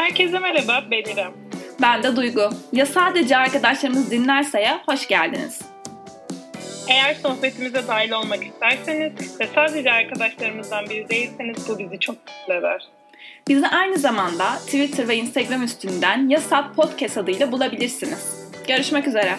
Herkese merhaba, ben İrem. Ben de Duygu. Ya sadece arkadaşlarımız dinlerse ya hoş geldiniz. Eğer sohbetimize dahil olmak isterseniz ve sadece arkadaşlarımızdan biri değilseniz bu bizi çok mutlu eder. Bizi aynı zamanda Twitter ve Instagram üstünden Yasat Podcast adıyla bulabilirsiniz. Görüşmek üzere.